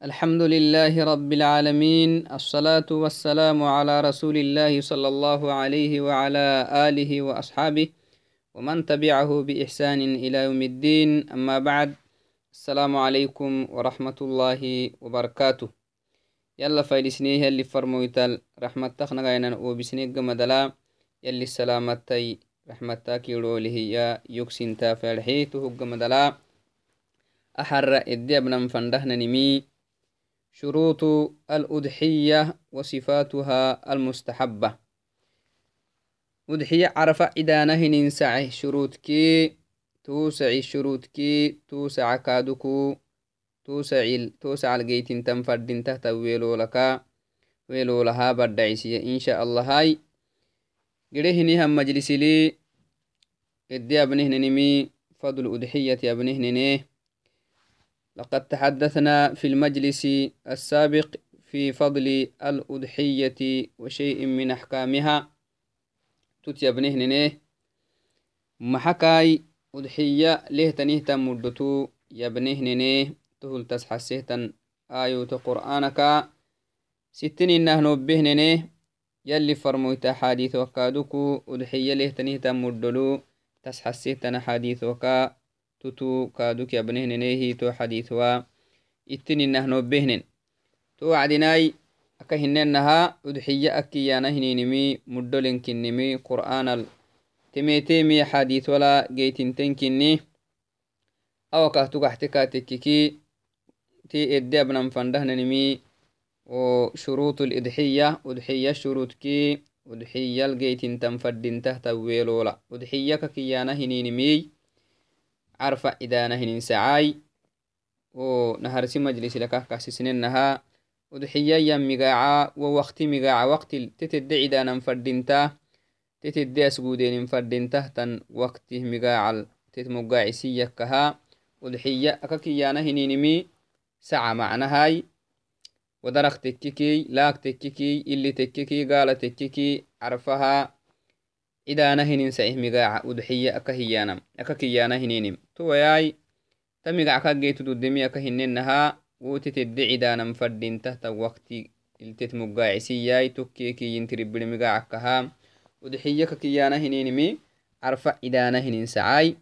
الحمد لله رب العالمين الصلاة والسلام على رسول الله صلى الله عليه وعلى آله وأصحابه ومن تبعه بإحسان إلى يوم الدين. أما بعد السلام عليكم ورحمة الله وبركاته. يلا فايلسنيه اللي فرمويتال رحمة تخنا غينا وبسنيق مدلا يلي السلامتي رحمة تاكي يا يكسين تافرحي تهق مدلا أحر إدي أبنا فندهنا نمي شروط الأضحية وصفاتها المستحبة. أضحية عرف إدانه ننسعه شروط كي توسع شروط كي توسع كادوكو توسع توسع الجيت تنفرد تحت ويلو لك ويلو لها بدعيسية إن شاء الله هاي. قريه هم مجلس لي إدي أبنه نمي فضل أضحية أبنه ننيه لقد تحدثنا في المجلس السابق في فضل الأضحية وشيء من أحكامها. تتيبنه محكاي أضحية له تنيه مدتو يبنه ننه تهل تسحسه آيو قرآنك. ستين إنه نبه ننه يلي فرمويت حديث وكادوكو. أضحية له تنيه مدلو تسحسه حديث وكا. Tutu kaduk yabnehnenehi to xadithwa ittininahno behnen to wacdinai aka hinenaha udxiya akiyana hininimi muddolenkinimi qur'anal temetemi xadithwala geytintenkinni awakah tugaxteka tekkiki ti edde abnan fandahnanimi شروط الإضحية أضحية شروط كي أضحية الجيتين تنفردين تحت ويلولا أضحية كيانا هنينمي عرفة إذا نهن سعاي ونهرسي مجلس لك كاسسننها ودحيا مقاعا ووقت مقاعا وقت تتدعي دانا فردينتا تتدعي أسقودين فردينتا تن وقت مقاعا تتمقاعي سيكها ودحيا أكاكيانا هنينمي ساعة معناهاي ودرخ تككي لاك تككي اللي تككي قال تككي عرفها idana hinin saih migaca udxiya aka hiyanam aka kiyana hininim towayai tamigackageitududemiaka hinenaha wotitedde cidanan fadintahta wakti iltet mugacisiyai tokkekiyintiribirmigacakaha udxiyaka kakiyana hininimi arfa cidana hinin sacai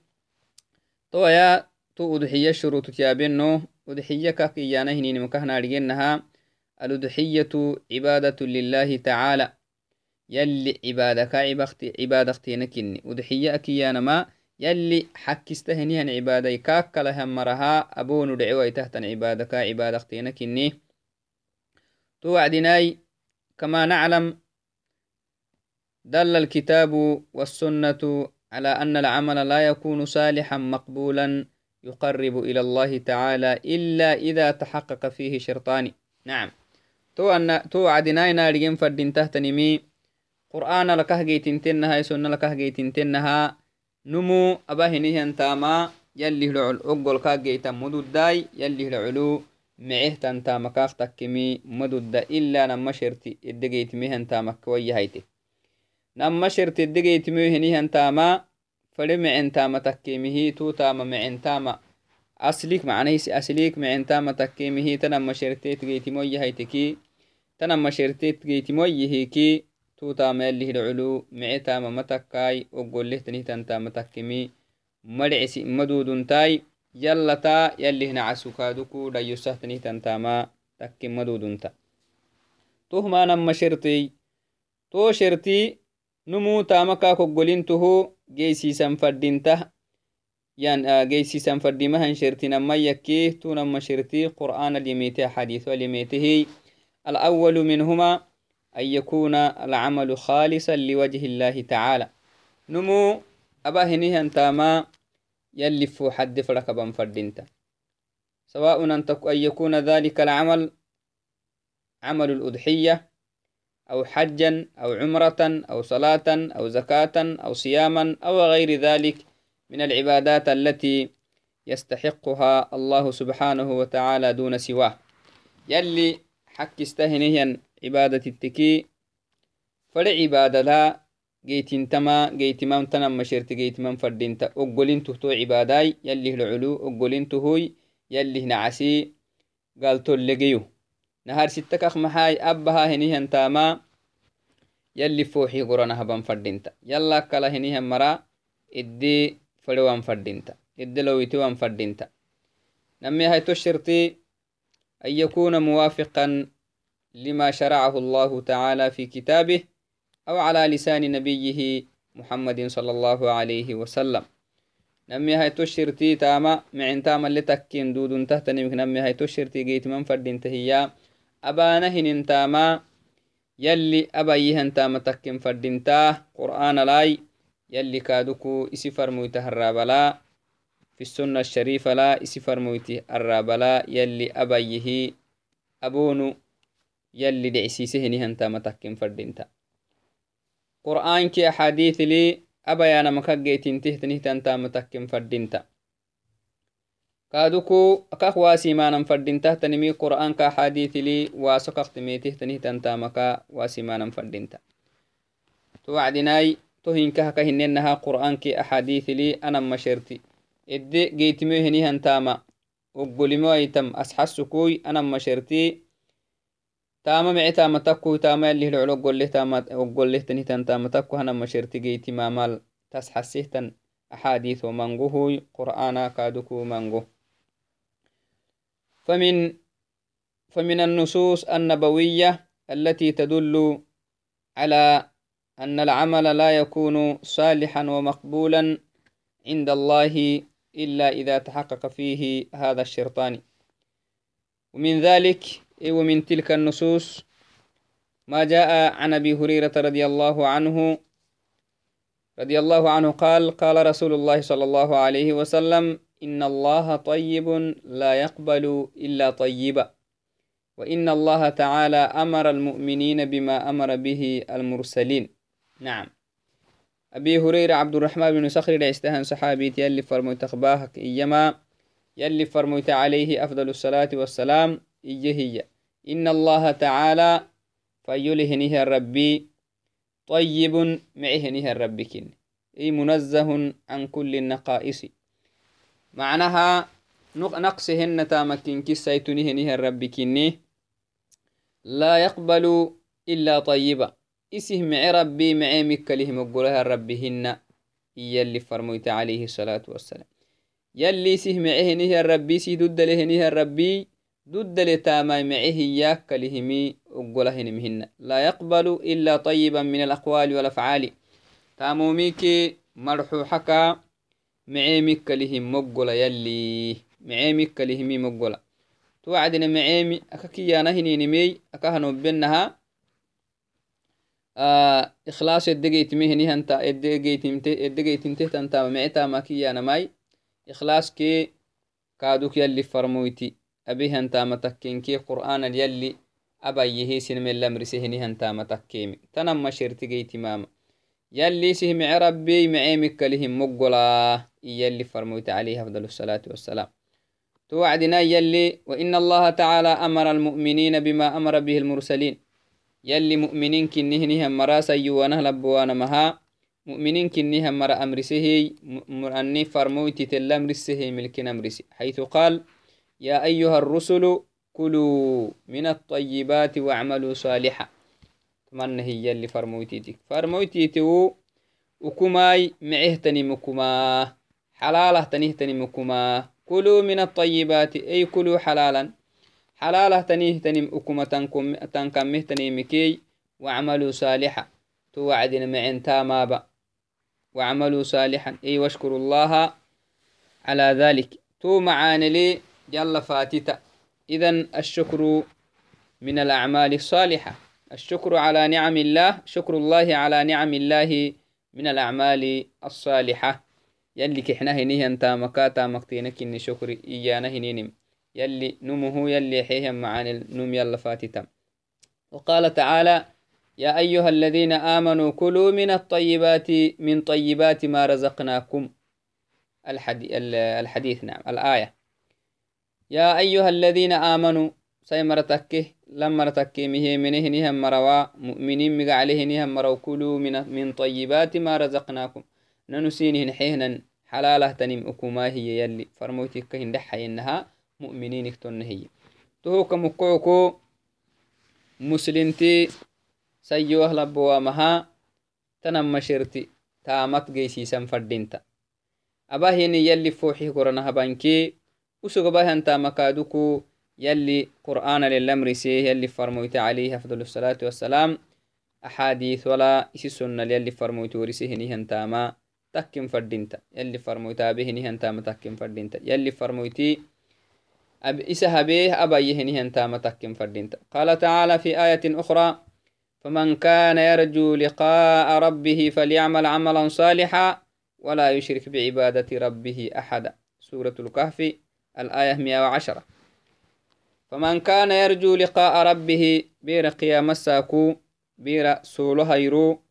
towaya tu udxiya shurututyaabeno udxiyaka hininim hininimkahnaarigenaha aludxiyatu cibaadatu lilahi tacaala yalli cibaadaka cibakti cibaadaktena kinni. Udxiya akiyanama يلي حكستهنيهن عبادة. كاك لهم مرها أبون دعوة تحتن عبادك. عبادكتينكني توعدناي كما نعلم دل الكتاب والسنة على أن العمل لا يكون صالحا مقبولا يقرب إلى الله تعالى إلا إذا تحقق فيه شرطان. نعم. تو أن تو عدناي نارجين فردين تحت نمي qur'ana lakahgeytintenaha sonna lakahgeytintenaha numu abahinihiantama yallihlocol oggolkageytan mududai yallihlocolu mecehtantamakaf takkimi madudda ila nama sherti edegeytimehantamakke wayyahayte nama sherti edegeytimohenihantama fade mecentama takkemihi tutama mecentama aslik macnahisi aslik mecentama takkemihi tanama shertet geytimoyyahayteki tanama shertet geytimoyyihiki tutama yallihdaculu mecetama matakkai oggolehtanihtantaama takkimi madhecisi maduduntai yallata yallihnacasukaduku dhayosahtanihtantaama takkin madudunta tuhmanama shertey to sherti numu tamaka koggolintuhu geysiisan fadinta yan geysiisan fadimahan shertinama yakkih tunama sherti qur'an alyemete axadiثu alyemetehi الأول منهما أن يكون العمل خالصا لوجه الله تعالى. نمو أبا هنيه أنتاما يلف حد فرك بن فردينتا. سواء أن يكون ذلك العمل عمل الأضحية أو حجا أو عمرة أو صلاة أو زكاة أو صياما أو غير ذلك من العبادات التي يستحقها الله سبحانه وتعالى دون سواه. يلي حك استهنيا عبادة التكي فل عبادة لا جيتين تما جيتمام تنم مشرت جيتمام فردين تا أقولين تهتو عباداي يلي العلو أقولين تهوي يلي نعسي قال تولقيو نهار ستك أخ محاي أبها هنيهن تاما يلي فوحي قرنا هبان فردينتا يلا كلا هنيهن مرا إدي فلوان فردينتا إدي لما شرعه الله تعالى في كتابه أو على لسان نبيه محمد صلى الله عليه وسلم. نمي هاي تشرتي تاما معن تاما اللي تكين دودون تهتني نمي هاي تشرتي جيت من فردين تهيا أبانا هنين تاما يلي أبايهن تاما تكين تاه قرآن لاي يلي كادوكو إسي فرمويته الرابلا في السنة الشريفة لا إسي فرمويته الرابلا يلي أبايه أبونو yalli dhecisiisehenihantaa matakken fadhinta qur'aanki axaadiitili abayaanamakaggeetintihtanihitantaa matakken fadhinta kaaduku akak waasimaanan fadhintahtanimi qur'aanka axaadiitili waaso kaqtimeetihtanihtantaamaka waasimaanan fadhinta to wacdinaai tohinkahaka hinennaha qur'aanki axaadiitili anammasherti edde geetimeohenihantaama oggolimoaitam asxasukui anammasherti تاما معي تاما تكو تاما اللي العلو قول له تاما وقول له تني تن تاما تكو هنا مشرتي جيتي مامال تسحسيه تن. أحاديث ومنقوه قرآن كادوكو منقوه فمن فمن النصوص النبوية التي تدل على أن العمل لا يكون صالحا ومقبولا عند الله إلا إذا تحقق فيه هذا الشرطان. ومن ذلك ومن تلك النصوص ما جاء عن أبي هريرة رضي الله عنه رضي الله عنه قال قال رسول الله صلى الله عليه وسلم إن الله طيب لا يقبل إلا طيبا وإن الله تعالى أمر المؤمنين بما أمر به المرسلين. نعم. أبي هريرة عبد الرحمن بن صخر العستهن صحابي يلي فرميت أخباهك إيما يلي فرميت عليه أفضل الصلاة والسلام. إيه هي إن الله تعالى فيلهنه الربي طيب معهنه الربي كن. أي منزه عن كل النقائص. معناها نقصهن تامكين كسيتنهنه الربي كني لا يقبل إلا طيبا إسه مع ربي مع مكله مقولها ربهن يلي فرميت عليه الصلاة والسلام. يلي سه معه نهي الربي سه دد له نهي الربي ضد لتاماي معه إياك لهمي أقوله مهن لا يقبل إلا طيبا من الأقوال والأفعال. تاموميك مرحوحك معيمك لهم مقل يلي معيمك لهمي مقل توعدنا معيمي أكاكي نهني نمي أكاهنو بينها آه إخلاص الدقيت مهني هنتا الدقيت الدقيت انتهت انت معتا ما كي أنا ماي إخلاص كي كادوك يلي فرمويتي أبي هنتا متكينكي قرآن يلي أبا يهيسن من لمرسه هنتا متكيمي تنم شرتي جيتي ماما. يلي سه مع ربي معيمك لهم مقلا يلي فرموت عليه أفضل الصلاة والسلام. توعدنا يلي وإن الله تعالى أمر المؤمنين بما أمر به المرسلين. يلي مؤمنين كنهنهم مراسا يوانا لبوانا مها. مؤمنين كنهم مرا أمرسه مرأني فرموتي تلامرسه ملكنا أمرسه حيث قال يا أيها الرسل كلوا من الطيبات واعملوا صالحا. تمنى هي اللي فرمويتيتك فرمويتيتو وكماي معهتني مكما حلالة تنهتني مكما كلوا من الطيبات أي كلوا حلالا. حلالة تنهتني مكما تنكمهتني مكي واعملوا صالحا. توعدنا معن تامابا. واعملوا صالحا. أي واشكروا الله على ذلك. تو معاني لي يلا فاتتا إذا الشكر من الأعمال الصالحة. الشكر على نعم الله شكر الله على نعم الله من الأعمال الصالحة. يلي كحنا هنيه انت مكاتا مكتينك إن شكر إيانا هنينم يلي نمه يلي حيهم معاني النوم يلا فاتتا وقال تعالى يا أيها الذين آمنوا كلوا من الطيبات من طيبات ما رزقناكم. الحديث نعم الآية. يا أيها الذين آمنوا سيمرتك لما رتك مه منه نهم مروا مؤمنين مق عليه نهم مروا كلوا من من طيبات ما رزقناكم. ننسينه نحيهنا حلالة تنم أكما هي يلي. فرموتك هندح إنها مؤمنين اكتن هي tohoka mukoco muslimti sayyoah labowamaha tanama sherti taamat geysiisan fadinta abahini yalli foxih وسقبها انت مكادك يلي قرآن للأمر سيه يلي فرموت عليه أفضل الصلاة والسلام. أحاديث ولا إسي سنة يلي فرموت ورسيه نهان تاما تكيم فردينتا. يلي فرموت به نهان تاما تكيم فردينتا. يلي فرموت أب إسها به أبايه نهان تاما تكيم فردينتا. قال تعالى في آية أخرى فمن كان يرجو لقاء ربه فليعمل عملا صالحا ولا يشرك بعبادة ربه أحدا. سورة الكهف. الآية 110 فمن كان يرجو لقاء ربه بير قيام الساكو بير سولو هيرو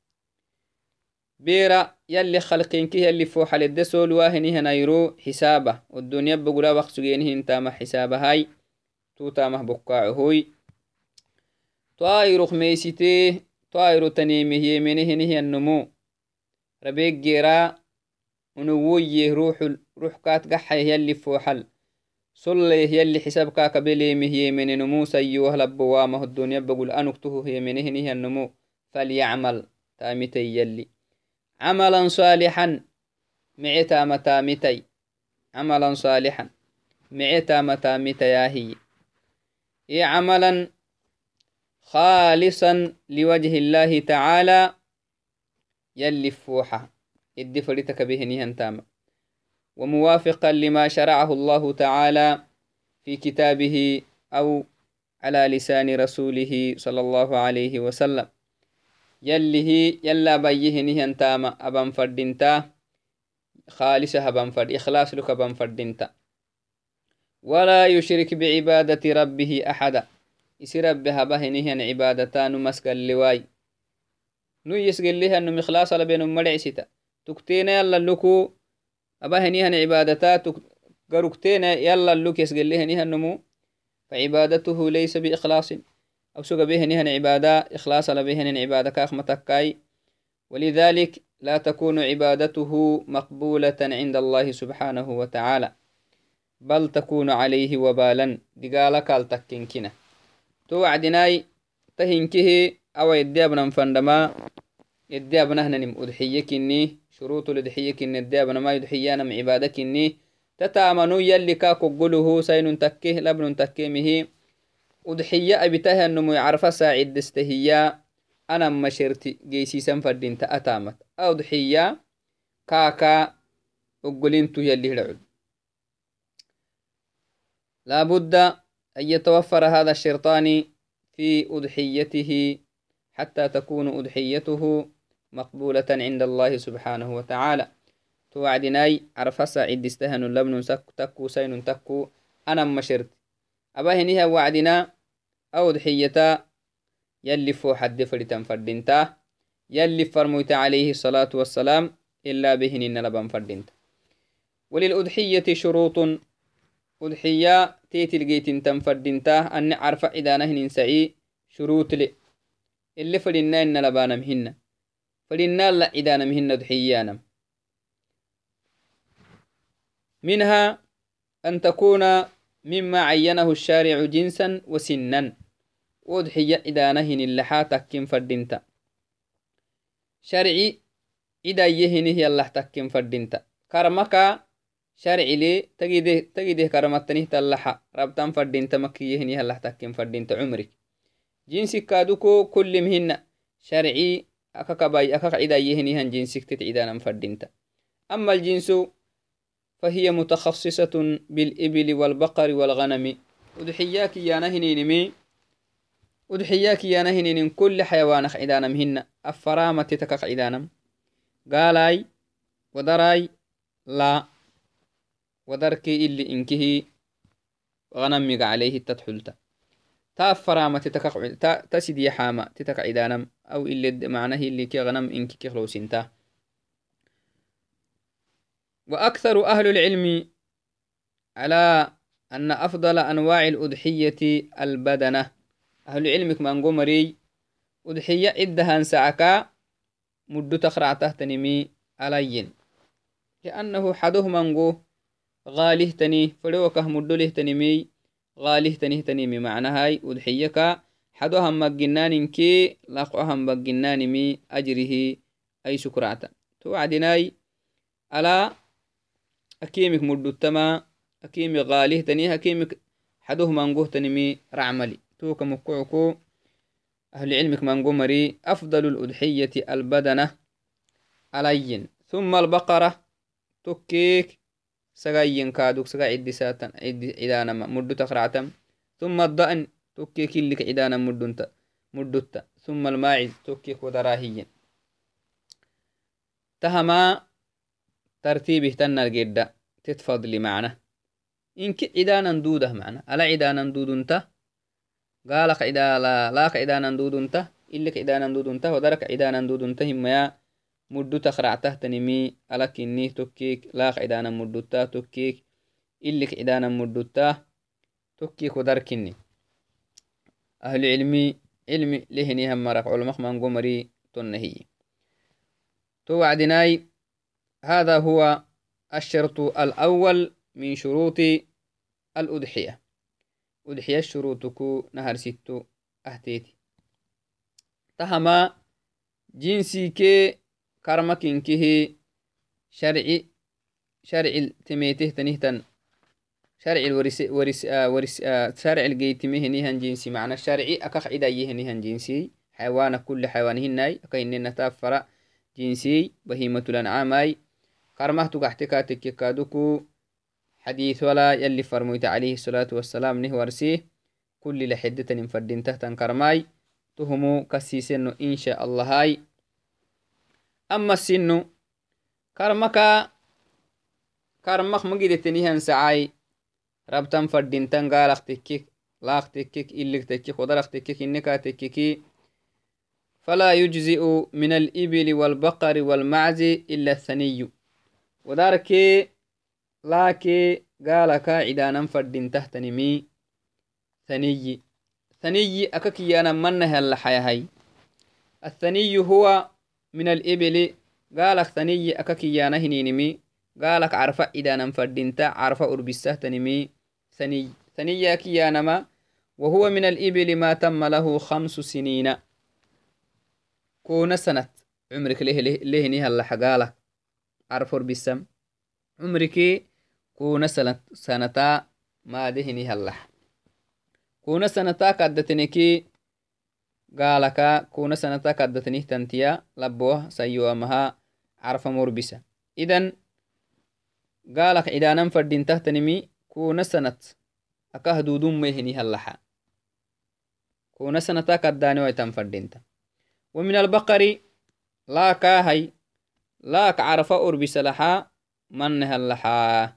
بير يلي خلقينك يلي فوح للدسول واهنه نيرو حسابه والدنيا بقولا وقت سجينه انتام حسابه هاي توتامه بقاعهوي طائر خميسته طائر تنيمه يمنه النمو. ربيك جيرا ونويه روح روح كات قحيه يلي فوحل صليه يلي حساب كاك بليمه يمن نمو سيوه لبوامه الدنيا بقول أنكته يمنه نهي النمو فليعمل. تامتي يلي. عملا صالحا. معتا متامتي عملا صالحا. معتا متامتي يا هي. إيه عملا خالصا لوجه الله تعالى. وموافقا لما شرعه الله تعالى في كتابه أو على لسان رسوله صلى الله عليه وسلم. يلي هي يلا بيه نيهن تاما أبان فردنتا خالصة أبان فرد إخلاص لك أبان فردنتا. ولا يشرك بعبادة ربه أحدا. isi rabbe habahinihan cibaadata nu masgalliwaay nu yisgelihan num ikhlaasalabe num madhecsita tuktena yallaluku abahinihan cibaadata yallaluk yasgelihanihan numu فعبادته ليس بإخلاص أو سوى بهنهن عبادة إخلاص لبهن عبادة كاخمتكاي ولذلك لا تكون عبادته مقبولة عند الله سبحانه وتعالى بل تكون عليه وبالا دقالك التكنكنه to wacdinai ta hinkihi awa yeddeabnan fandama yeddeabnahnanim udxiye kinni shurutul udxiye kinni yeddeabnama udxiyanam cibaada kinni tatamanu yalli ka koggoluhu sainun takke labnun takke mihi udxiya abitahanumuy carfa saaciddestehiya anan masherti geysiisan fadinta atamat a udxiya kaaka oggolintu yalli hidacud laabudda أن يتوفر هذا الشرطان في أضحيته حتى تكون أضحيته مقبولة عند الله سبحانه وتعالى. توعدناي عرف سعيد استهن لبن تكو سين تكو. أنا مشرت. أباهنها وعدنا. أو ضحية يلي فو حد فريتا فردنتا. يلي فرميت عليه الصلاة والسلام. إلا بهن لبن فردنتا. وللأضحية شروط. أضحية تيتلقيتن تنفردنتا أن عرف عدانهن سعي. شروط لي. اللي فلنا إن لبانا مهن فلنا لا عدانا مهن ضحيانا. منها أن تكون مما عينه الشارع جنسا وسنا. وضحية إدانهن اللحا تكين فردنتا شرعي إذا يهنه يالله تكين فردنتا كرمكا sharcile tagide tagide karamattanih tallaxa rabtan fadinta makiyehini hallah takken fadinta cumrik jinsikaaduko kullim hina sharci akakabai akakcidayehinihan jinsiktet cidanan fadinta أما الجنس فهي متخصصة بالإبل والبقر والغنم ودحياك يا نهنينمي ودحياك يا نهنين كل حيوان عدانم هن أفرامة تتكك عدانم قالاي ودراي لا ودركي اللي إنكه غنمك عليه تدحلتا تتكع تا تسدي حامة تتكع دانم أو اللي معناه اللي كي غنم إنك كي خلوسنتا وأكثر أهل العلم على أن أفضل أنواع الأضحية البدنة. أهل العلم كما نقومري أضحية إدها سعكا مد تخرع تحت نمي عليين. لأنه حدوه فلوكه مدلهتنمي غاله تنه تنيمي معنى هاي أضحيك حدو هم مجنانينكي لاقو هم مجنانمي أجره أي سكراتا توعدناي ألا أكيمك مدتما أكيمك غاله تنيه أكيمك حدوه منقوه تنمي رعملي. توك مقعكو أهل علمك منقو مري أفضل الأضحية البدنة علين. ثم البقرة تكيك سغاين كادوك ساتن عدي عدانا مدو تقرعتم ثم الضأن تكيك لك عدانا مدنت مدوتا ثم الماعز تكيك ودراهيين تهما ترتيبه تنر جدا تتفضلي معنا. إنك عدانا دوده معنا. ألا عدانا دودنت قالك عدا لا لاك عدانا دودنت إلك عدانا دودنت ودرك عدانا دودنت هم يا مدو تخرعته تنمي ألك إني تكيك لاك عدانا مدوتا تكيك إلك عدانا مدوتا تكيك ودركني أهل علمي علمي لهني هم مرق علمك من قمري تنهي. توعدناي هذا هو الشرط الأول من شروط الأضحية. أضحية شروطك نهر ستو أهتيتي. تهما جنسي كي شرعي شرع تميته تنهتن. شرع الورس ورس آه ورس آه شرع الجيتمه نهن جنسي. معنى الشرعي أكخ عدا نهن جنسي. حيوان كل حيوان هناي. أكاين نتافر جنسي. بهيمة الأنعام أي كرمه تقحتك تككادوكو حديث ولا يلي فرميت عليه الصلاة والسلام نه ورسيه كل لحدة فردين تحت كرماي. تهمو كسيسنو إن شاء الله هاي. أما السنو كرمكا كرمك مجدتنيهن سعاي. ربتن فردين تنقالك تكيك لاق تكيك إلك تكيك ودرق تكيك إنكا تكيكي فلا يجزئ من الإبل والبقر والمعز إلا الثني. ودارك لاكي قالك عدانا فردين تحتنمي ثني ثني أككيانا منها اللحيا الثني هو من الإبل. قالك ثني أككيانا هنينمي. قالك عرفة إدانا فردينتا عرفة أربسة تنمي. ثني ثني كيانما وهو من الإبل ما تم له خمس سنين. كون سنة. عمرك ليه ليه نيها اللي حقالك عرفور بالسم عمرك كون سنة سنتا ما دهني هلح كون سنتا كدتنكي قالك كون سنتا كدتنيه تنتيا لبوه سيوا مها عرف مربسة إذن قالك عدانا فردين تهتنمي كون سنة أكه دودون مهني هلحا كون سنتا كداني ويتم فردينتا ومن البقر لا كاهي لا كعرف أربس لحا من هلحا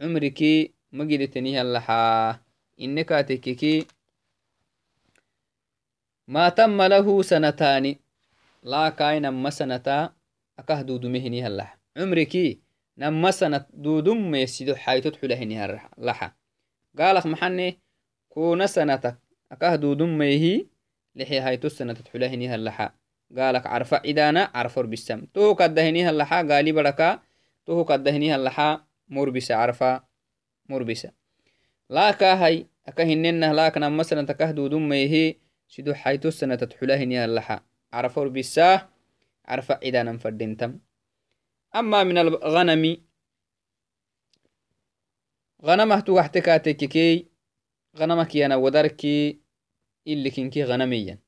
عمركي مجدتني هلحا إنك تككي ما تم له سنتان. لا كاي نما سنتا. أكه دود مهني هلح عمركي نما سنة دودم ميسيدو حيث تحلهني هلحا قالك محني كون سنتك. أكه دودم ميهي لحي هايتو السنة تحلهني هلحا قالك عرف إدانا عرفر بالسم تو كدهني هلحا قالي بركا تو كدهني هلحا مربسة عرفا. مربسة لا كاهي أكهننه لاكنا مثلا تكهدو دميه سيدو حيتو تحلهني هلحا عرفا ربسة عرفا إدانا فردنتم أما من الغنم غنمه تو احتكاتك غنمك يانا ودركي اللي كنكي غنميا.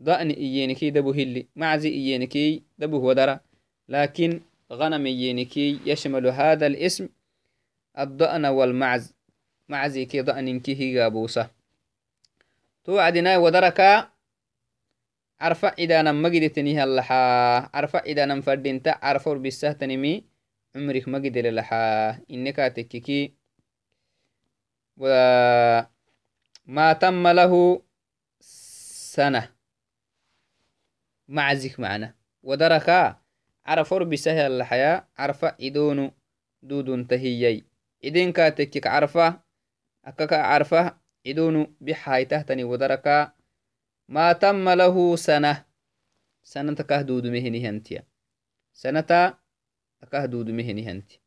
ضأن إيينكي دبو هلي معزي إيينكي دبو ودرا لكن غنم إيينكي يشمل هذا الاسم الضأن والمعز. معزي كي ضأن كي قابوسة توعدنا ودركا عرفة إذا نم مجدتني هلحا عرفة إذا نم فردينتا عرفة بالسه تنمي عمرك مجد للحا. إنك تككي وما تم له سنة. معزك معنا. ودركا عرفة بسه الحياة عرفة إدونو دودون تهيي. إذن كاتكك عرفة أكك عرفة إدونو بحاي تهتني ودركا. ما تم له سنة. سنة كهدود مهني هنتيا. سنة كهدود مهني هنتي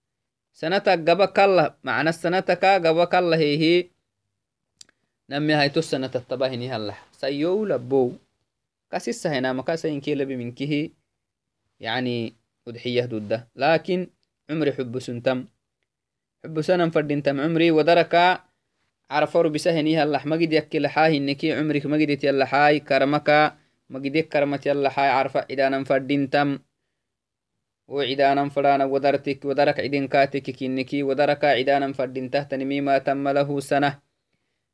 سنة قبك الله. معنى السنة كا قبك الله هي نمي هاي تسنة تتباهني هلا. سيو لبو. كاسسة هنا. ما كاسا إنكي لبي منكه يعني أضحية دودة لكن عمري حب سنتم. حب سنم فردين عمري ودركا. عرفور بسهني هلا ما قد يكي لحاي إنكي عمرك ما قد يتيلحاي كرمكا ما قد يكرمت يلحاي عرفة إذا نم فردين تم وعدانا فلانا ودرتك ودرك عدين كاتك كينكي ودرك عدانا فردين تهتنمي ما تم له سنة.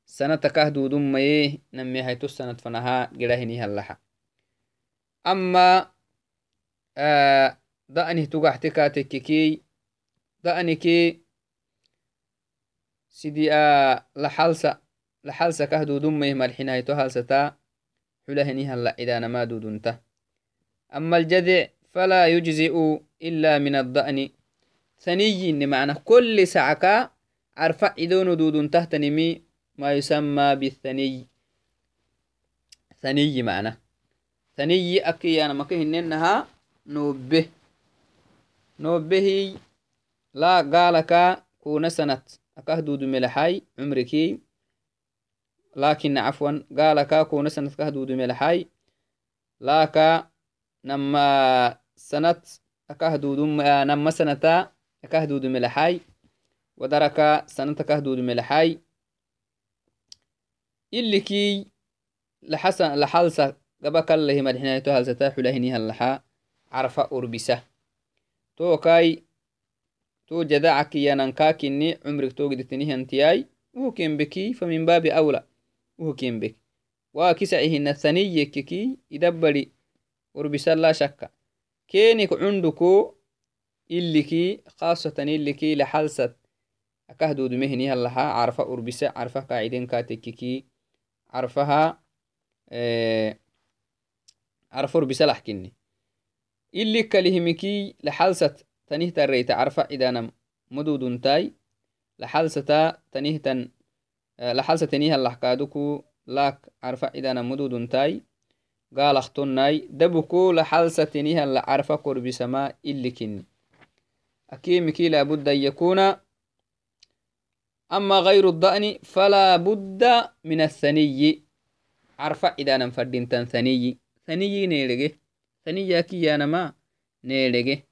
سنة كهدو دمي نمي هيتو السنة فنها قرهني هلحا أما آه دأني تقحت كاتككي دأنكي سيدي هالستا حلهني هلا إذا نما دودنته أما الجذع فلا يجزئ إلا من الضأن. ثني معنى كل سعكا عرفع إذون دود تحت نمي ما يسمى بالثني. ثني معنى ثني أكي أنا مكهن إنها نوبه. نوبه لا قالك كون سنة أكه دود ملحي عمركي لكن عفوا قالك كون سنة كه دود ملحي لاك نما سنة أكهدودم نما سنة أكهدود ملحاي. ودرك سنة كهدود ملحاي. اللي كي لحسن لحالسة قبك الله مدحنا تو هلسة حلهني هلحا عرفة أربسة تو كاي تو جدعك يننكاكني عمرك تو قدتني هنتياي وكين بكي فمن باب أولى وكين بك. وكسعهن الثنية كي يدبري أربسة لا شك كينك عندكو إلكي خاصة إلكي لحلسة. أكهدود مهني هلها عرفة أربسة إلي تريت عرفة إذا نم مدود تاي. لحلسة تنيه تن لحلسة تنيه اللحكادكو لاك عرفة إذا نم مدود تاي. قالختناي دبكو لحلستنها لعرف قرب سما إلكن. أكيمكي لابد أن يكون. أما غير الضأن فلا بد من الثني. عرف إذا نفردين تن ثني. ثني نيلغي. ثني كي أنا ما نيلغي.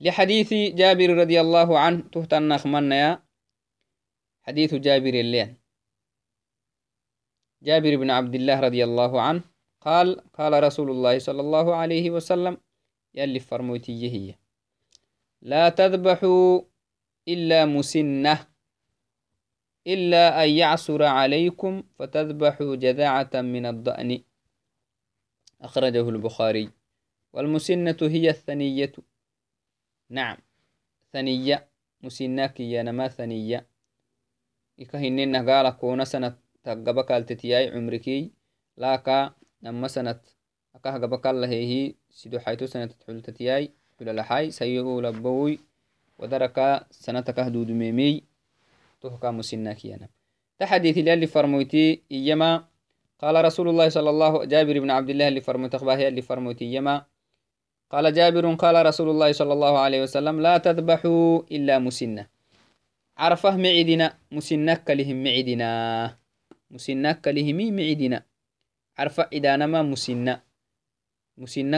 لحديث جابر رضي الله عنه تهتن نخمنا حديث جابر اللين. جابر بن عبد الله رضي الله عنه قال قال رسول الله صلى الله عليه وسلم يلي فرموتي هي لا تذبحوا إلا مسنة إلا أن يعصر عليكم فتذبحوا جذعة من الضأن. أخرجه البخاري. والمسنة هي الثنية. نعم. ثنية. مسنة يا نما ثنية. إكهنين قال كون سنة تقبا كالتتياي عمركي. لاكا نما سنة أكاه قبا كاللهيه سيدو حيتو سنة تحلتتياي تلالحاي سيئو لبوي. ودركا سنة كهدود ميمي تهكا مسناكيانا تحديث اللي فرمويتي إيما. قال رسول الله صلى الله جابر بن عبد الله اللي فرموت أخباه اللي فرمويتي إيما. قال جابر قال رسول الله صلى الله عليه وسلم لا تذبحوا إلا مسنة. عرفة معدنا مسنك لهم معدنا. مسنك لهمي معدنا. عرف إدانما مسنة.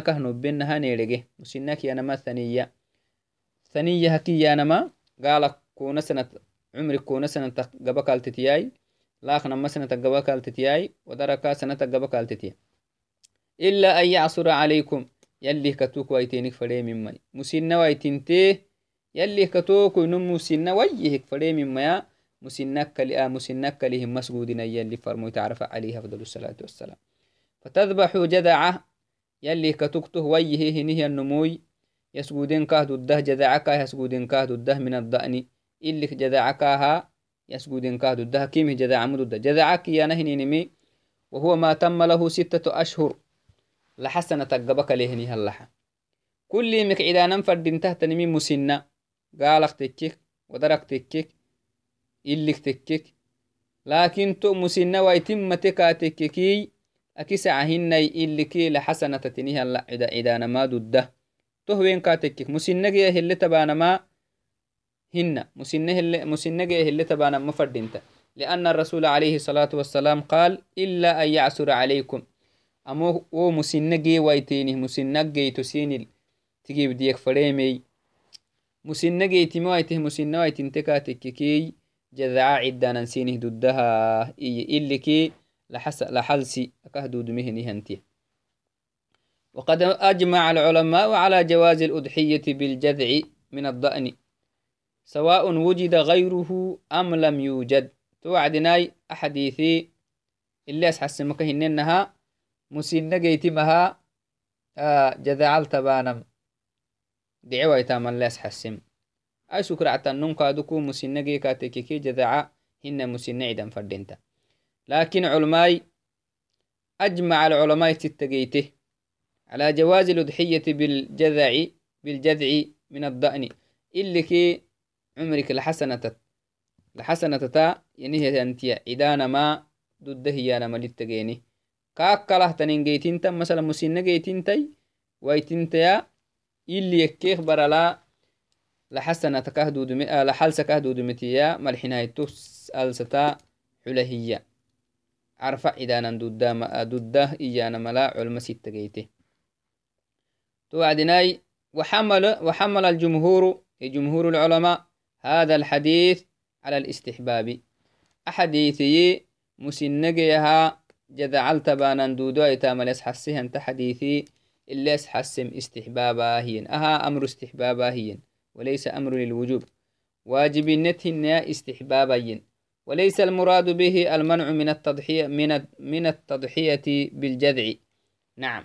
كهنو بينها نيرجه مسنة كيانما ثانية ثانية هكي يانما قال كون سنة عمري كون سنة قبا التتياي لاخنا ما سنة قبا التتياي ودركا سنة قبا التتياي إلا أن يعصر عليكم. يلي كتوك ويتينك فريم ممي مسنة ويتنتيه يلي كتوك ونمو مسنة ويهك فريم مما مسنك لآ مسنك لهم مسجودين يلي فرمو تعرف عليه أفضل الصلاة والسلام. فتذبح جذعة يلي كتكته ويه هنيه النموي. يسجودين كاه الده جذعك يسجودين كاه الده من الضأن اللي جذعكها يسجودين كاه الده كيم جذع مدد جذعك يا نهني نمي وهو ما تم له ستة أشهر. لحسنة تقبك لهني هاللحة كل مكعدانا فردين تحت نمي مسنة قالك تكيك ودرك تكيك إلك تكك لكن تؤمسن ويتم تكاتككي أكسعهن إلكي لحسنة تنيها اللعدة إذا ما ضده تهوين كاتكك مسنجي اللي تبانا ما؟ هن. مسنة اللي مسنجي اللي تبانا ما فردينتا. لأن الرسول عليه الصلاة والسلام قال إلا أن يعسر عليكم. مسنجي ويتيني مسنجي تسيني تجيب ديك فريمي مسنجي تمويته مسنوي تنتكاتككي جذعا عدانا سينه ضدها إي إلي كي لحس لحلسي أكهدود مهني هنتي وقد أجمع العلماء على جواز الأضحية بالجذع من الضأن سواء وجد غيره أم لم يوجد توعدناي أحاديثي اللي أسحسمك هننها مسنة جيتمها آه جذعال تبانم. دعوة يتام اللي أسحسم أي سكر عتنون كادوكو مسنة جي كاتككي جذعا هن مسنة عدم فردينتا. لكن علماي أجمع العلماء تتجيته على جواز الأضحية بالجذع بالجذع من الضأن. اللي كي عمرك لحسنة لحسنة تا يعني هي أنت إدانا ما ضد هي أنا مليت تجيني ويتين تيا اللي يكيخ برلا لحسنة كهدود مئة لحلسة كهدود متيا ملحنا يتوس ألستا حلهية عرفة إدانا ضد ضد إيانا ملا علم ستة جيته توعدناي وحمل وحمل الجمهور جمهور العلماء هذا الحديث على الاستحباب أحاديثي مسنجيها جذعلت بانا دودو ايتام حسيه انت حديثي اللي حسم استحبابا هي أها أمر استحبابا هي وليس أمر للوجوب. واجب نتهن استحبابا وليس المراد به المنع من التضحية من من التضحية بالجذع. نعم.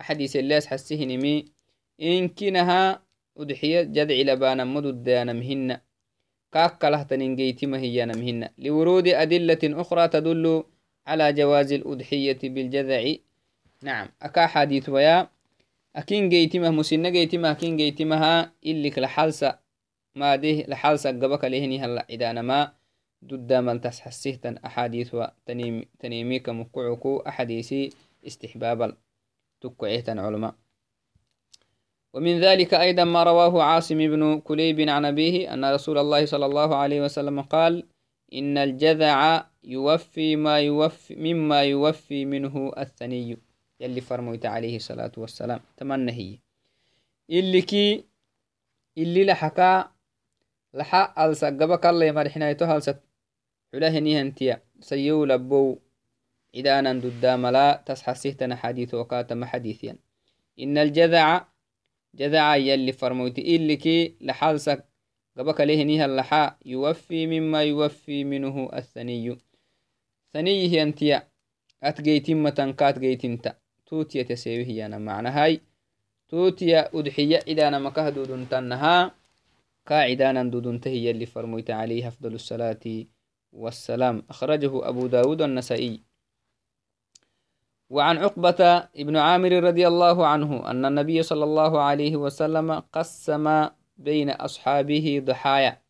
أحاديث اللي حسيه نمي. إن كنها أضحية جذع لبانا مدد مهن. كاكله تنينجيتما هي نمهن لورود أدلة أخرى تدل على جواز الأضحية بالجذع. نعم. أكا حديث ويا. أكين جيتما مسنة جيتما أكين جيتمها إلك لحالسة ما ده لحالسة قبك لهني هلا. إذا ما ضد من تسحسيه تن أحاديث وتنيم تنيميك مقعكو أحاديثي استحبابا. تقعيه علماء ومن ذلك أيضا ما رواه عاصم بن كليب عن أبيه أن رسول الله صلى الله عليه وسلم قال إن الجذع يوفي ما يوفي مما يوفي منه الثني يلي فرميت عليه الصلاة والسلام. تمنى هي. اللي كي اللي لحكا لحا ألسا قبك الله مرحنا يتوها حلاه نيهنتيا سيو لبو إذا أنا ضد لا تسحسيتنا حديث وكاتم حديثيا. إن الجذع جذع يلي فرموت إلكي لحالسك قبك لهنيها اللحاء يوفي مما يوفي منه الثني. ثني هي انتيا أتجيتم متنكات جيتمتا توتيا تسيوه هي أنا معنى هاي. توتيا أدحية إذا أنا مكهدود تنها. قاعدانا دودن تهي اللي فرميت عليه أفضل الصلاة والسلام. أخرجه أبو داود النسائي وعن عقبة ابن عامر رضي الله عنه أن النبي صلى الله عليه وسلم قسم بين أصحابه ضحايا.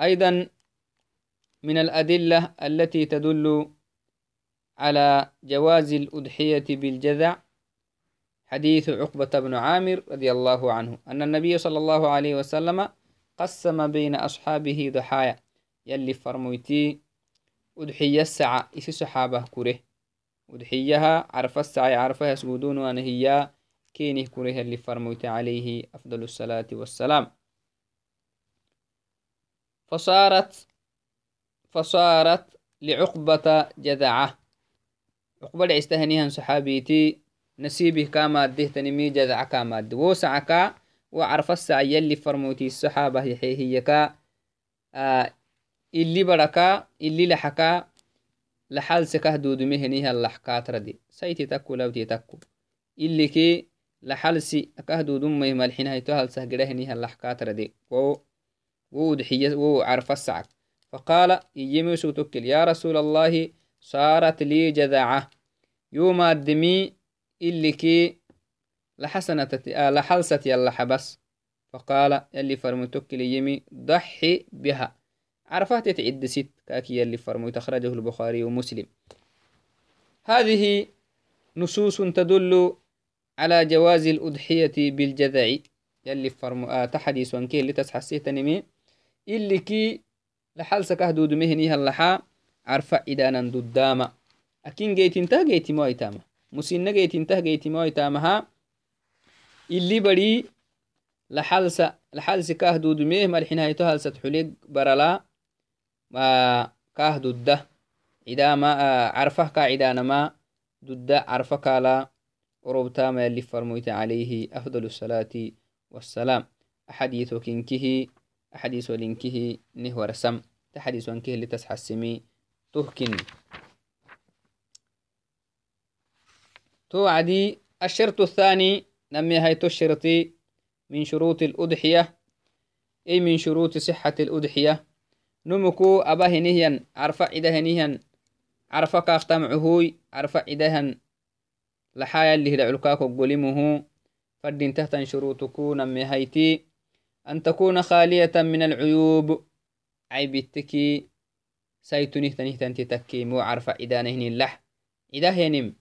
أيضا من الأدلة التي تدل على جواز الأضحية بالجذع حديث عقبة بن عامر رضي الله عنه أن النبي صلى الله عليه وسلم قسم بين أصحابه ضحايا. يلي فرمويتي أضحية الساعة إسي صحابة كره ودحيها عرف السعي عرفها يسجدون وأن هي كينه كره اللي فرموت عليه أفضل الصلاة والسلام. فصارت فصارت لعقبة جذعة. عقبة عستهنيها صحابيتي نسيبه كما ده تنمي جذع كما وسعك وعرف السعي يلي فرموتي الصحابة هي كا آه اللي بركا اللي لحكا لحال سكه دودمي هنيها اللحكات ردي سيتي تكو لوتي تكو. اللي كي لحال سي أكه دودم مي ملحين هيتو هل سهجره هنيها اللحكات ردي و ودحية وعرف السعك فقال يجمي توكل يا رسول الله صارت لي جذعة. يوم الدمي اللي كي لحسنة آه لحلسة يلا حبس فقال يلي فرمتك يمي ضحي بها. عرفات يتعد ست كاكي اللي فرمو تخرجه البخاري ومسلم. هذه نصوص تدل على جواز الأضحية بالجذع. يلي فرمو آه تحديث وانكي اللي تسحسيه تنمي اللي كي لحال سكه دود مهني اللحا عرفة عدانا دداما أكين جيتين جيتي مو ايتاما مسينا جيتين جيتي مو ايتامها اللي بدي لحالس لحالس كاه دود ميه ملحين هايتو هالست حليق برلا. ما كاه دودة عدا ما نهو رسم تحديث كنكه اللي تسحسمي تهكن. توعدي الشرط الثاني نمي هيتو الشرطي من شروط الأضحية أي من شروط صحة الأضحية. نمكو أبا هنيهن عرفة عده هنيهن عرفة كاختمعهوي عرفة عدهن لحايا اللي هدعلكاكو قلمه فردين تحت شروطكو نمي هيتي أن تكون خالية من العيوب. عيبتكي سيتنه تنه تنتي تكي مو عرفة إدانهن اللح إذا هنم.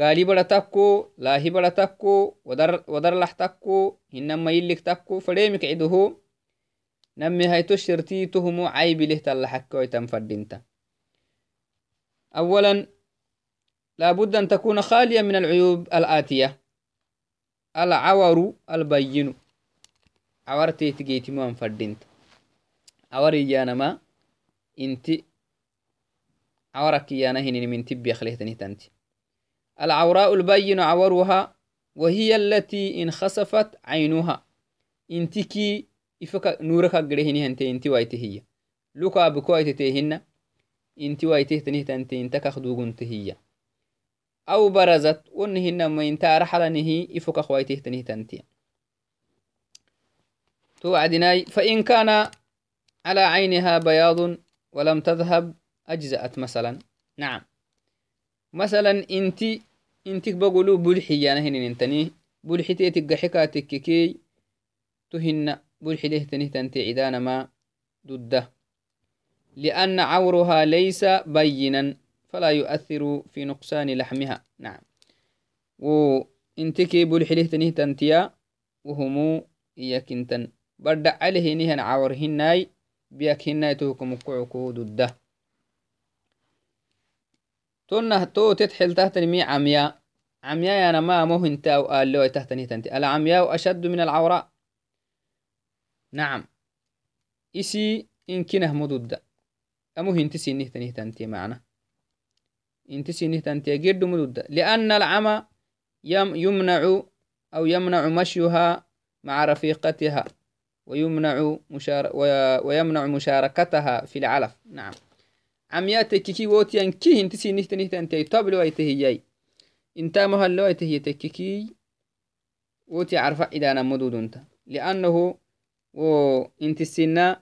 قالي بڑا تكو لاهي بڑا تكو ودر, ودر لح تكو إنما يلك تكو فريمك عده نمي هيتو الشرتي تهمو عيب له تلحكو يتنفردنت أولا لابد أن تكون خالية من العيوب الآتية. العور البين يانا هنين من تبي خليتني تنتي العوراء البين عورها وهي التي انخسفت عينها انتكي ifaka nuraka gedehini hante inti waite hiya luka abuko aitetehinna inti waitehtanihtante intakak dugunte hiya أو برزت ونهن ما انتا رحلنه إفك خويته تنتي توعدناي فإن كان على عينها بياض ولم تذهب أجزأت مثلا. نعم. مثلا إنتي انتك بقولوا بلحي يعني هنين انتني بلحي تيتك حكاتك كي تهن بلحي له تنه تنتي عدان ما ضده. لأن عورها ليس بينا فلا يؤثر في نقصان لحمها. نعم. وانتكي بلحي له تنه تنتيا وهمو إياكنتن بدع عليه نهن بيك هناي تهكم قعكو ضده تونه تو تتحل تحت مي عمياء عمياء أنا ما مو انت أو قال له تحت تنتي العمياء أشد من العوراء. نعم. إسي إن كنه مدودة أمو هنت سينه تنه تنتي معنا انت سينه تنتي جد مدودة لأن العمى يمنع أو يمنع مشيها مع رفيقتها. ويمنع مشار ويمنع مشاركتها في العلف. نعم. عمياتك كي ووتيان كي انت سي نهت نهت انت طب لو هي انت ما هل لو هي تككي وتي عرف إذا أنا مدود أنت. لأنه و انت السنة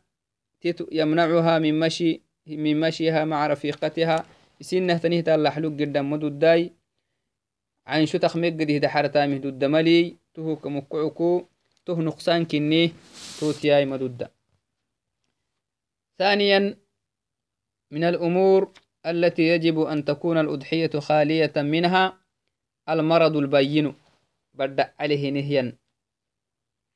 يمنعها من مشي من مشيها مع رفيقتها. سنة الله حلوك جدا مدود داي. عين شو تخمق قد دحرتا مهدود ملي تهو كمقعكو ته نقصان كني توتياي مدود ثانيا من الأمور التي يجب أن تكون الأضحية خالية منها المرض البين. بدأ عليه نهيا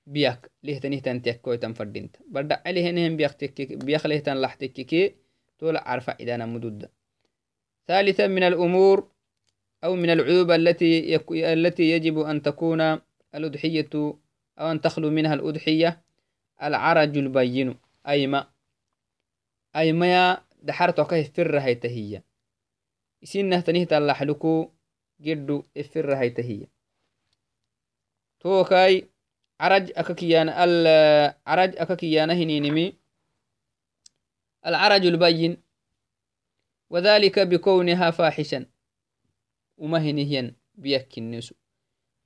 بيك ليه تنيه تنتيك تنفردينت بدأ عليه نهيا بيك بيك ليه تنلح تككي تولع عرفة إذا مدودة. ثالثا من الأمور أو من العيوب التي. التي يجب أن تكون الأضحية أو أن تخلو منها الأضحية. العرج البين. أي ما. أي ما دحرتوكه فرة هي. تهية إسينه تنيه تلحلكو جدو الفرة هي. تهية توكاي عرج أككيان العرج البين. وذلك بكونها فاحشا. ومهنهيا بيك النسو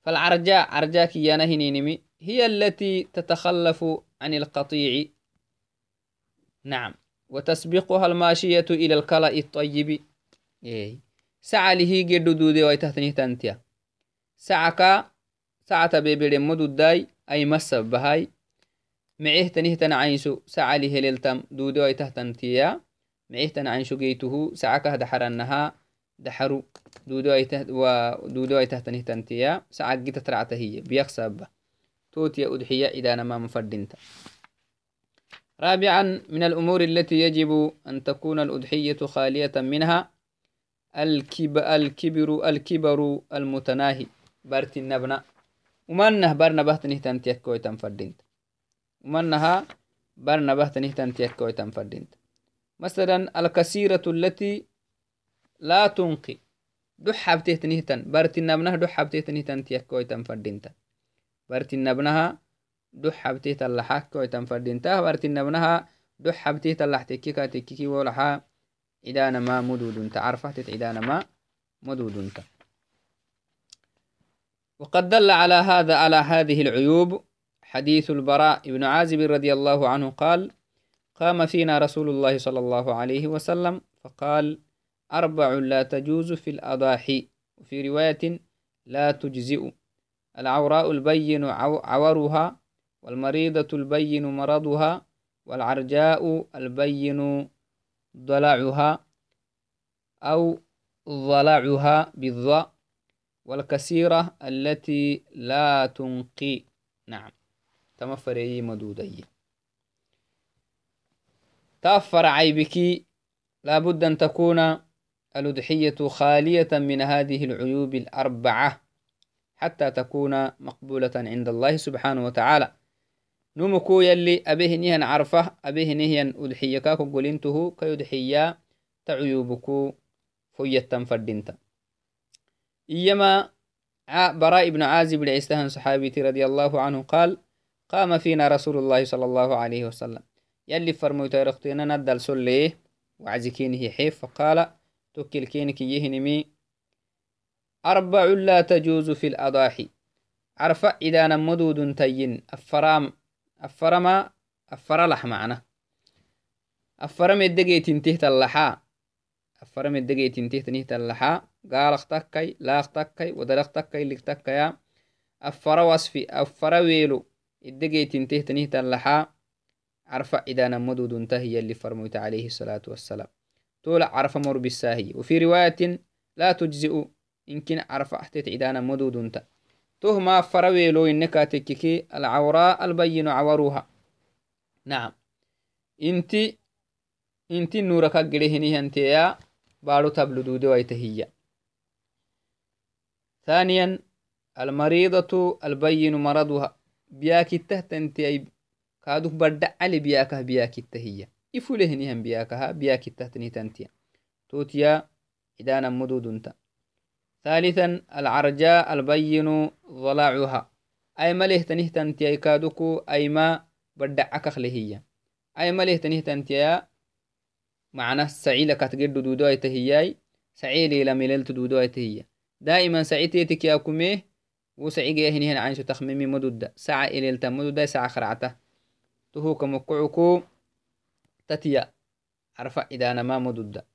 فالعرجاء عرجاء كيانا هنينمي هي التي تتخلف عن القطيع. نعم. وتسبقها الماشية إلى الكلاء الطيب. إيه. سعى له جد دودي ويتهتني تنتيا. سعكا سعة بيبير مدود داي أي مسب بهاي. معيه تنيه تنعيسو سعى له للتم دودي ويتهتنتيا. معيه تنعيسو جيته سعكا دحرنها دحرو. ايته تنيه تنتيا. سعك جيت ترعته هي بيخسب. توتيا أضحية إذا ما مفردنت. رابعا من الأمور التي يجب أن تكون الأضحية خالية منها الكب الكبر الكبر المتناهي. بارت النبنا ومنه برنا بهتنه تنتيك كوي تنفردينت ومنها برنا بهتنه تنتيك كوي تنفردينت مثلا الكثيرة التي لا تنقي. دحب تهتنهتن بارت النبنة دحب تهتنهتن تيك كوي كوي تنفردينتا بارت النبنها دحب تهتلح تكيكا تكيكي ولحا عدانا ما مدود تعرفه تتعدانا ما مدود وقد دل على هذا على هذه العيوب حديث البراء بن عازب رضي الله عنه قال قام فينا رسول الله صلى الله عليه وسلم فقال أربع لا تجوز في الأضاحي وفي رواية لا تجزئ العوراء البين عورها والمريضة البين مرضها والعرجاء البين ضلعها أو ضلعها بالضاء والكثيرة التي لا تنقي. نعم. تمفري مدودي. تأفر عيبك. لابد أن تكون الأضحية خالية من هذه العيوب الأربعة. حتى تكون مقبولة عند الله سبحانه وتعالى. نمكو يلي أبيه نيهن عرفه أبيه نيهن أضحيكا كقولينته كيضحيا تعيوبكو فيتا فردينتا. إيما براء بن عازب العستهن صحابي رضي الله عنه قال قام فينا رسول الله صلى الله عليه وسلم. يلي فرموت رختينا ندل سليه وعزكينه حيف فقال تكل كينك يهنمي أربع لا تجوز في الأضاحي. عرف إذا نمدود تين. أفرام أفرما أفرلح معنا. أفرم الدقيت انتهت اللحا. أفرم الدقيت انتهت نهت اللحا. قال اختكي لا اختكي ودل اختكي اللي اختكي أفر وصفي أفر ويلو. الدقيت انتهت نهت اللحا. عرف إذا نمدود انتهي اللي فرميت عليه الصلاة والسلام. طول عرف مر بالساهي. وفي رواية لا تجزئ أحتت عدانا مدود انت. تهما فرويلو إنك تككي العوراء البين عوروها. نعم. إنتي إنتي نورك قريهني انتيا بارو تبلو دودي ويتهيا ثانيا المريضة البين مرضها. بياكي تهت انتي كادوك بدع علي بياكه بياكي التهية إفولهنهم بياكها بياكي تهتني تنتيا. توتيا إدانا مدود انت. ثالثا العرجاء البين ضلاعها. أي مليه تنه تنتيا كادوكو أي ما بدعك خلهية أي مليه تنه تنتيا معنى سعيلة كتجد دودو أي تهياي سعيلي لميلل تدودو تهيا. دائما سعيتيتك يا كميه وسعيجي هني هنا عنشو تخميمي مدودة. ساعة إليل تمدودة ساعة خرعته تهو كمقعكو تتيا. عرف إذا أنا ما مدودة.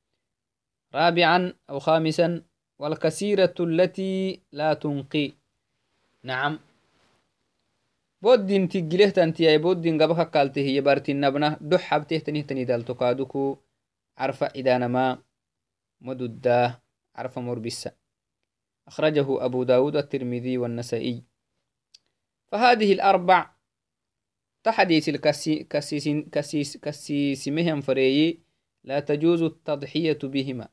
رابعا أو خامسا والكثيرة التي لا تنقي. نعم. بودين تجله تنتي بودين قبك قالته هي بارتين نبنا دح حبته تنيه تني دال تقادكو. عرف إذا نما مدودة عرف مربسة أخرجه أبو داود الترمذي والنسائي. فهذه الأربع تحديث الكسيس كسيسمهم فريي. لا تجوز التضحية بهما.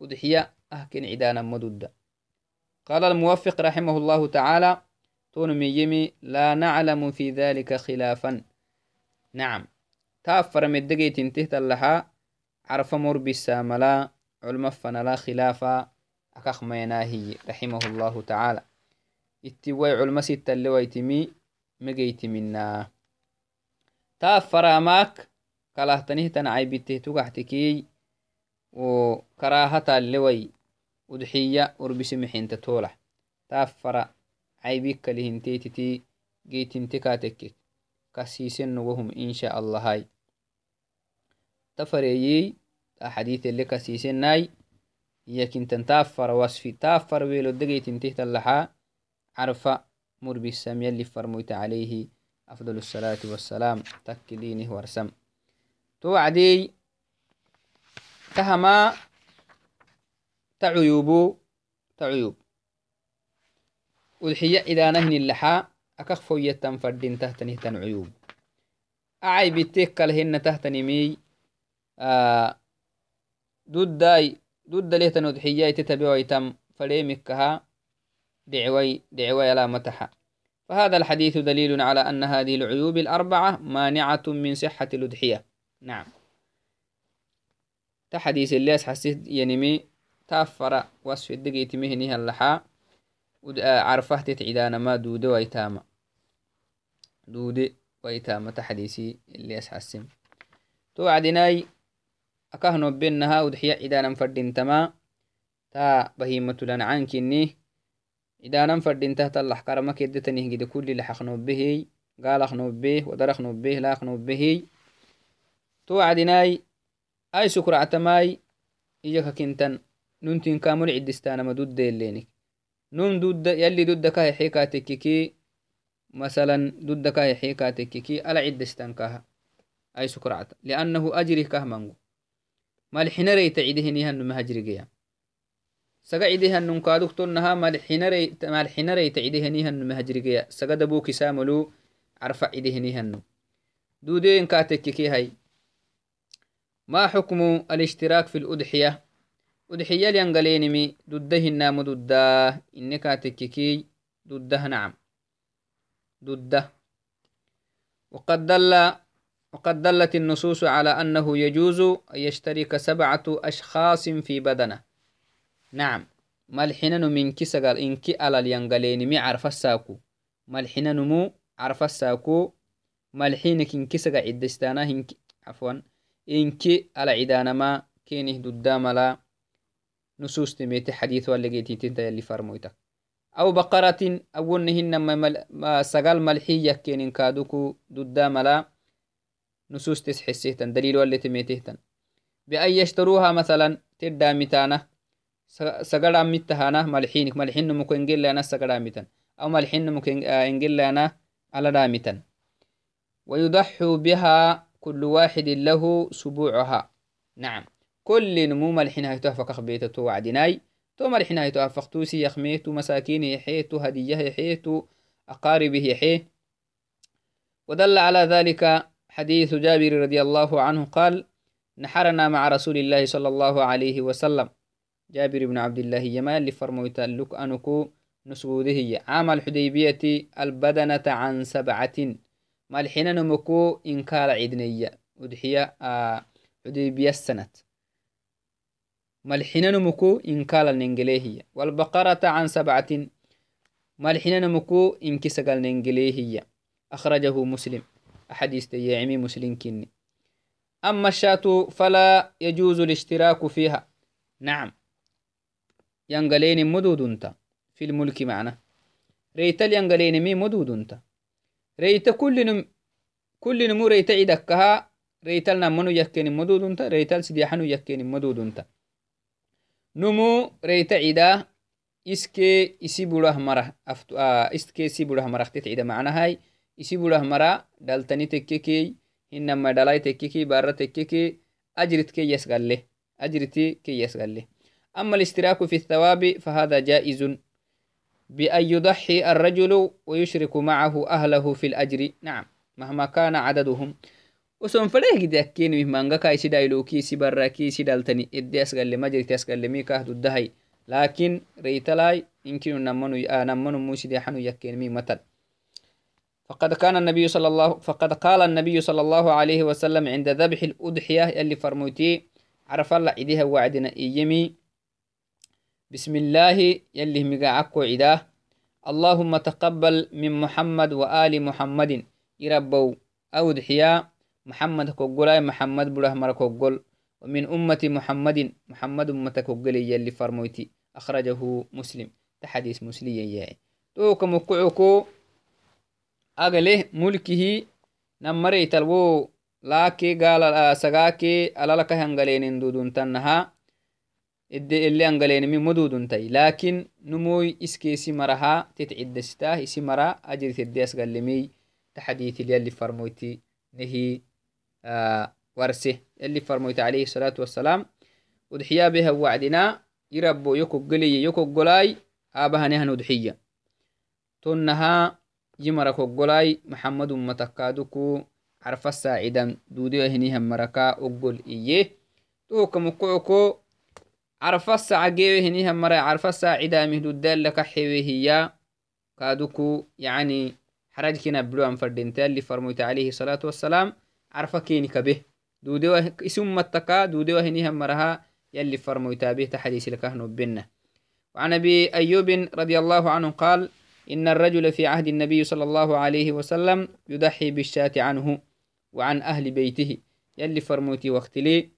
أضحية أهكن عدانا مدودة. قال الموفق رحمه الله تعالى تون ميمي لا نعلم في ذلك خلافا. نعم. تأفر مدقي تنتهت اللحا عرف مر بالساملا علم فنلا خلافا. أكخ ميناهي رحمه الله تعالى اتوي علم ستة اللي ويتمي مجيت منا. تأفر أماك كلاهتنه تنعيبته تقحتكي وكراهة اللوي udxiya urbisimihinta tolah taafara caybikka lihinteetiti geetinte kaatekke kasiisenogohum insha allahai tafareyey ta xadiitele kasiisenai iyakintan taafara wasfi taafara welodegeytintehtallaxaa carfa murbisam yalli farmoyta calayhi afdal الصلاة والسلام تكلينه ورسم توعدي تهما تعيوبو تعيوب udxiya idaanahni laxaa akak foyyatan fadin tahtani tan cuyub أعي بيتك هن تهتنمي آه دوداي دود ليه تنودحياي تتبعي تم فليمكها دعوي دعوي لا متحا فهذا الحديث دليل على أن هذه العيوب الأربعة مانعة من صحة الأضحية. نعم. تحديث الليس حسيت ينمي تافر وصف الدقيت مهنها اللحا عرفه تتعدان ما دود ويتاما. دود ويتاما تحديثي الليس حسم توعدناي أكهنو بينها ودحيا عدانا فردين تما. تا بهيمة لنعان كني عدانا فردين تحت الله كرما كدتني قد كل لحقنو به قال أخنو به ودرخنو به لا أخنو به توعدناي أي سكر عتماي إيجاك كنتن. ننتين كامل عدستانا ما دود ديلينك نون دود يلي دود كاي حيكا تككي مثلا دود كاي حيكا تككي ألا عدستان كاها أي سكر عتا لأنه أجري كهمانغو malxinarey tacidehinihannu mahajrigeya saga cidehanun kaduktonnaha malxinarey tacidehinihannu mahajrigeya saga dabukisamolu carfa cidehinihannu duudeyen katekkekehay ما حكم الاشتراك في الأضحية ضده النام ضده إنك تككي ضده نعم. ضده وقد دل وقد دلت النصوص على أنه يجوز أن يشترك سبعة أشخاص في بدنه. نعم. ملحنا من كسقال إنك على الينقلين مي عرف الساكو. ملحنا نمو عرف الساكو. ملحينك إنك سقا عدستانا عفوا. إنك على عدانا ما كينه ددام نصوص تميت حديث واللقيتي تنتا يلي فرمويتك أو بقرة أولنهن ما سقال ملحية كينين كادوكو ددام لا نصوص تسحسيهتن دليل واللي تميتهتن بأن يشتروها مثلا تدى متانة سقرا متهانا ملحينك ملحين ممكن انجل لنا سقرا متن أو ملحين ممكن انجل لنا على دامتن ويضحوا بها كل واحد له سبوعها. نعم. كل نمو ملحين هاي تهفق بيتة وعدناي تو ملحين هاي تهفق توسي يخميت مساكين يحيت هدية يحيت أقاربه يحيه ودل على ذلك حديث جابر رضي الله عنه قال نحرنا مع رسول الله صلى الله عليه وسلم. جابر بن عبد الله يمال لفرمويت لك أنكو نسوده عام الحديبية البدنة عن سبعة. مالحين نمكو إن كال عدنية. ودحية آه حديبية السنة. مالحين نمكو إن كال الننجليهية. والبقرة عن سبعة مالحين نمكو إن كسقال الننجليهية. أخرجه مسلم. أحاديث تيعمي مسلم كني. أما الشاة فلا يجوز الاشتراك فيها. نعم. ينقلين مدود انت في الملك معنا ريت ينقلين مي مدود انت ريت كل نم كل نمو ريت عدكها ريت منو يكين مدود انت ريت سديحنو يكين مدود انت نمو ريت عدا اسكي اسي بوله مره أفتو آه اسكي اسي بوله مره تتعدا معنا هاي isi budah mara daltani tekkekey hinama dhalai tekkeki bara tekkeki ajrit keyyas galle ajriti keyyas galle. أما الاشتراك في الثواب فهذا جائز بأن يضحي الرجل ويشرك معه أهله في الأجر نعم مهما كان عددهم وسون فليه قد أكين مهما كاي سيدا يلوكي سيبرا كي سيدالتني إدي أسغل مجري تسغل ميكاه ددهي لكن ريتلاي يمكن نمنو نمنو موسي دي حنو يكين مي مثل فقد كان النبي صلى الله فقد قال النبي صلى الله عليه وسلم عند ذبح الأضحية يلي فرموتي عرف الله عديها وعدنا إيمي بسم الله يلي مقاعكو عداه اللهم تقبل من محمد وآل محمد يربو أودحيا محمد كوغولاي محمد بره مر كوغول ومن أمة محمد محمد أمة كوغولي يلي فرموتي أخرجه مسلم تحديث مسلم ياي تو كمكعكو agaleh mulkihi nammareytalwo laake gaala sagaake alalaka hangalenin duduntannaha ede ele angalenimi moduduntai lakin numoy iskeesi maraha tetciddesitah isi mara ajritede asgalemey taxadiitil yalli farmoyti nehi warse yalli farmoyti alayhi الصلاة والسلام udxiyabeha wacdina irabo yokogeleye yokogolai aabahanehan udxiya tonnaha jimara koggolai maxamad ummatakaduku عرف الساعدا دودي وهنيها مركا أقول إيه تو كمكوكو عرف الساعة هنيها مرا عرف الساعدا مهدو الدال لك حيوه هي كادوكو يعني حرج كنا بلو أن فردين اللي فرميت عليه الصلاة والسلام عرف كيني كبه. دودي. اسم متكا دودي وهنيها مرها يلي فرميت به تحديث لك بنا وعن أبي أيوب رضي الله عنه قال إن الرجل في عهد النبي صلى الله عليه وسلم يضحي بالشاة عنه وعن أهل بيته. يلي فرموتي وقت لي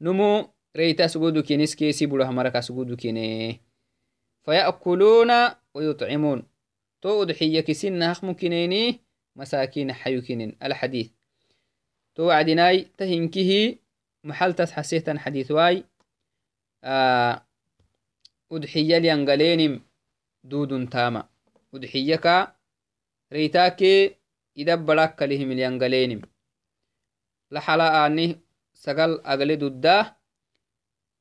نمو ريتا سجودو كينيس كيسي بلوها مركا سجودو كيني. فيأكلون ويطعمون. تو أضحية كسين هخ ممكنيني مساكين حيو كينين. الحديث. تو وعدناي تهنكه محل تسحسيتا حديث واي آه أضحية لينغلينم دودun tama udxiyaka reytaake idabbarak kalihim liangalenim laxala ani sagal agle dudda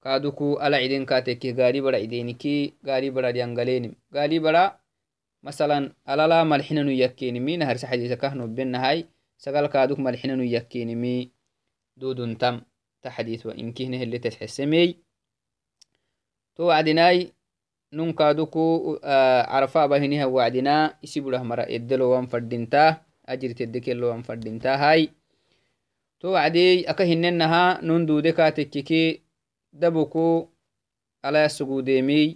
kaduku ala ciden katekeh gaali bara ideniki gaali bara liangalenim gaali bara masalan alala malxinanu yakkenimi naharsa xadiisakah nobenahay sagal kaaduk malxinanu yakinimi duduntam ta xadiiwa inkihneheletes xesemey to wacdinai nun kaaduku carafa abahiniha wacdina isi burah mara edelowan fadinta ajirtedekelowan fadintahai to wacdii aka hinenaha nun dude katekiki dabuku alayasugudeemiy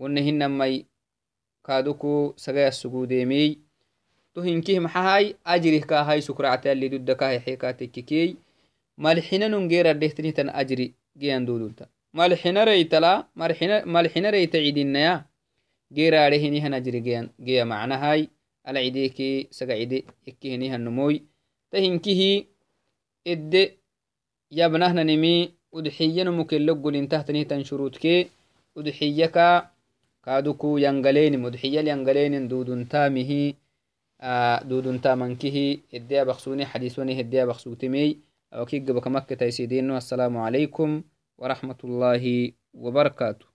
wonne hinamai kaaduku sagayasugudeemiy to hinkih maxahai ajrih kahai sukractali dudakahe xekatekkekey malxina nun geradehtinihtan ajri geyan dudunta malxinareytala malxinareyta cidinaya geeraade hinihan ajri geya macnahai ala cideke saga cide ikke hinihannomoy ta hinkihi edde yabnahnanimi udxiyanumukelo golintahtanihtan shurutke udxiyaka kaduku yangalenim udxiyal yangalenin duduntaamihi duduntamankihi edde abaksuni xadiiswani hedde abaksutemey awakigabakamakketaisidino assalamu alaikum ورحمة الله وبركاته